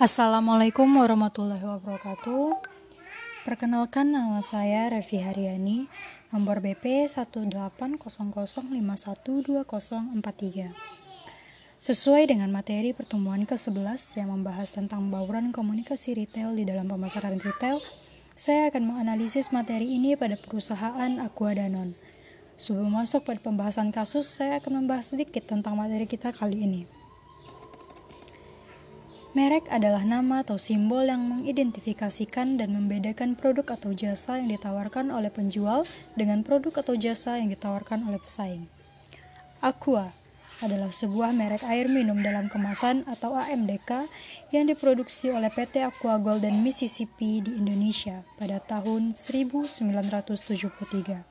Assalamualaikum warahmatullahi wabarakatuh. Perkenalkan nama saya Revi Haryani, nomor BP 18005120043. Sesuai dengan materi pertemuan ke-11 yang membahas tentang bauran komunikasi retail di dalam pemasaran retail, saya akan menganalisis materi ini pada perusahaan Aqua Danon. Sebelum masuk pada pembahasan kasus, saya akan membahas sedikit tentang materi kita kali ini. Merek adalah nama atau simbol yang mengidentifikasikan dan membedakan produk atau jasa yang ditawarkan oleh penjual dengan produk atau jasa yang ditawarkan oleh pesaing. Aqua adalah sebuah merek air minum dalam kemasan atau AMDK yang diproduksi oleh PT Aqua Golden Mississippi di Indonesia pada tahun 1973.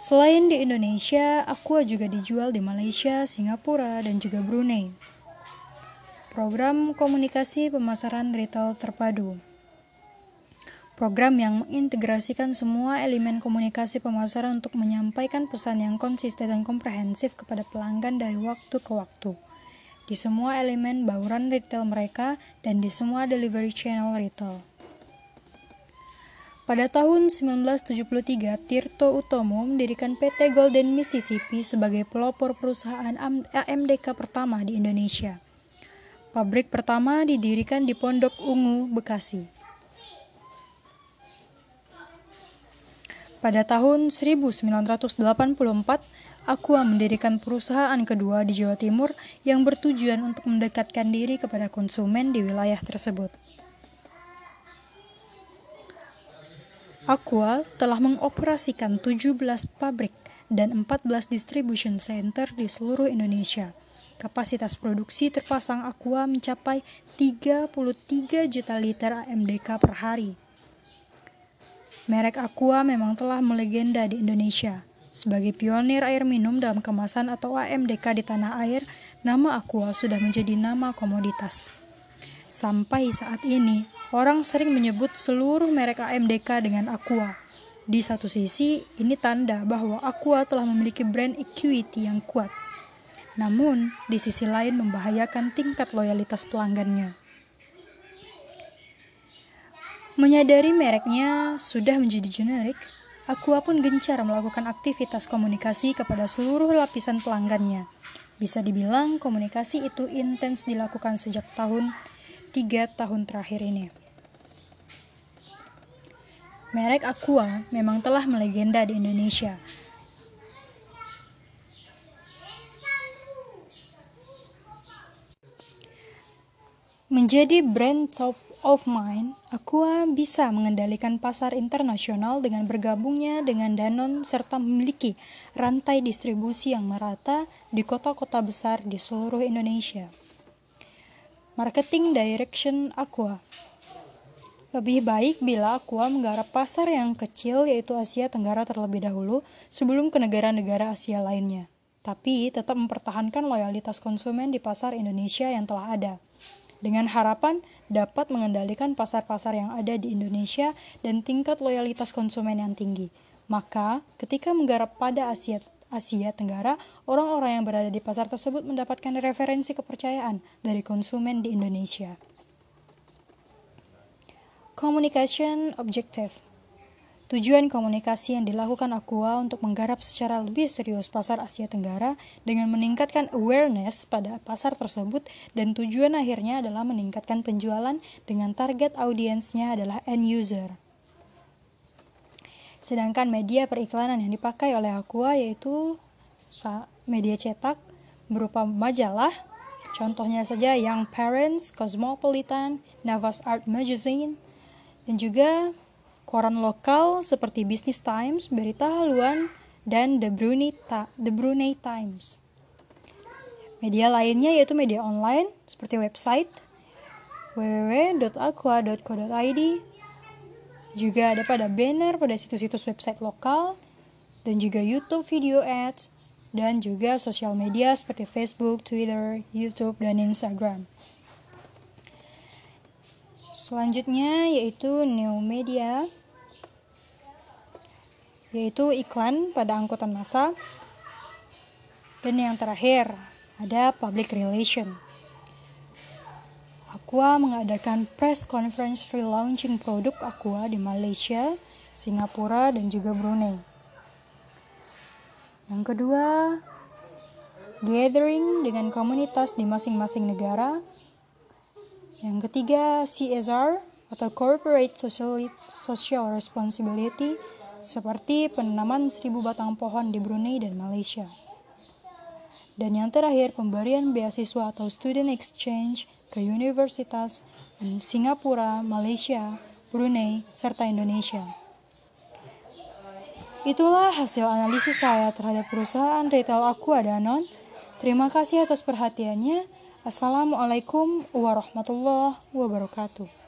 Selain di Indonesia, Aqua juga dijual di Malaysia, Singapura, dan juga Brunei. Program Komunikasi Pemasaran Retail Terpadu Program yang mengintegrasikan semua elemen komunikasi pemasaran untuk menyampaikan pesan yang konsisten dan komprehensif kepada pelanggan dari waktu ke waktu di semua elemen bauran retail mereka dan di semua delivery channel retail. Pada tahun 1973, Tirto Utomo mendirikan PT Golden Mississippi sebagai pelopor perusahaan AMDK pertama di Indonesia. Pabrik pertama didirikan di Pondok Ungu, Bekasi. Pada tahun 1984, Aqua mendirikan perusahaan kedua di Jawa Timur yang bertujuan untuk mendekatkan diri kepada konsumen di wilayah tersebut. Aqua telah mengoperasikan 17 pabrik dan 14 distribution center di seluruh Indonesia. Kapasitas produksi terpasang Aqua mencapai 33 juta liter AMDK per hari. Merek Aqua memang telah melegenda di Indonesia. Sebagai pionir air minum dalam kemasan atau AMDK di tanah air, nama Aqua sudah menjadi nama komoditas. Sampai saat ini, orang sering menyebut seluruh merek AMDK dengan Aqua. Di satu sisi, ini tanda bahwa Aqua telah memiliki brand equity yang kuat namun di sisi lain membahayakan tingkat loyalitas pelanggannya. Menyadari mereknya sudah menjadi generik, Aqua pun gencar melakukan aktivitas komunikasi kepada seluruh lapisan pelanggannya. Bisa dibilang komunikasi itu intens dilakukan sejak tahun tiga tahun terakhir ini. Merek Aqua memang telah melegenda di Indonesia, Menjadi brand top of mind, Aqua bisa mengendalikan pasar internasional dengan bergabungnya dengan Danone serta memiliki rantai distribusi yang merata di kota-kota besar di seluruh Indonesia. Marketing Direction Aqua Lebih baik bila Aqua menggarap pasar yang kecil yaitu Asia Tenggara terlebih dahulu sebelum ke negara-negara Asia lainnya. Tapi tetap mempertahankan loyalitas konsumen di pasar Indonesia yang telah ada dengan harapan dapat mengendalikan pasar-pasar yang ada di Indonesia dan tingkat loyalitas konsumen yang tinggi. Maka, ketika menggarap pada Asia Asia Tenggara, orang-orang yang berada di pasar tersebut mendapatkan referensi kepercayaan dari konsumen di Indonesia. Communication Objective Tujuan komunikasi yang dilakukan Aqua untuk menggarap secara lebih serius pasar Asia Tenggara dengan meningkatkan awareness pada pasar tersebut dan tujuan akhirnya adalah meningkatkan penjualan dengan target audiensnya adalah end user. Sedangkan media periklanan yang dipakai oleh Aqua yaitu media cetak berupa majalah, contohnya saja Young Parents, Cosmopolitan, Navas Art Magazine, dan juga koran lokal seperti Business Times, Berita Haluan, dan The Brunei, Ta The Brunei Times. Media lainnya yaitu media online seperti website www.aqua.co.id juga ada pada banner pada situs-situs website lokal dan juga YouTube video ads dan juga sosial media seperti Facebook, Twitter, YouTube, dan Instagram. Selanjutnya yaitu new media yaitu iklan pada angkutan massa. Dan yang terakhir, ada public relation. Aqua mengadakan press conference relaunching produk Aqua di Malaysia, Singapura, dan juga Brunei. Yang kedua, gathering dengan komunitas di masing-masing negara. Yang ketiga, CSR atau Corporate Social, Social Responsibility seperti penanaman seribu batang pohon di Brunei dan Malaysia. Dan yang terakhir, pemberian beasiswa atau student exchange ke universitas Singapura, Malaysia, Brunei, serta Indonesia. Itulah hasil analisis saya terhadap perusahaan retail Aqua Danon. Terima kasih atas perhatiannya. Assalamualaikum warahmatullahi wabarakatuh.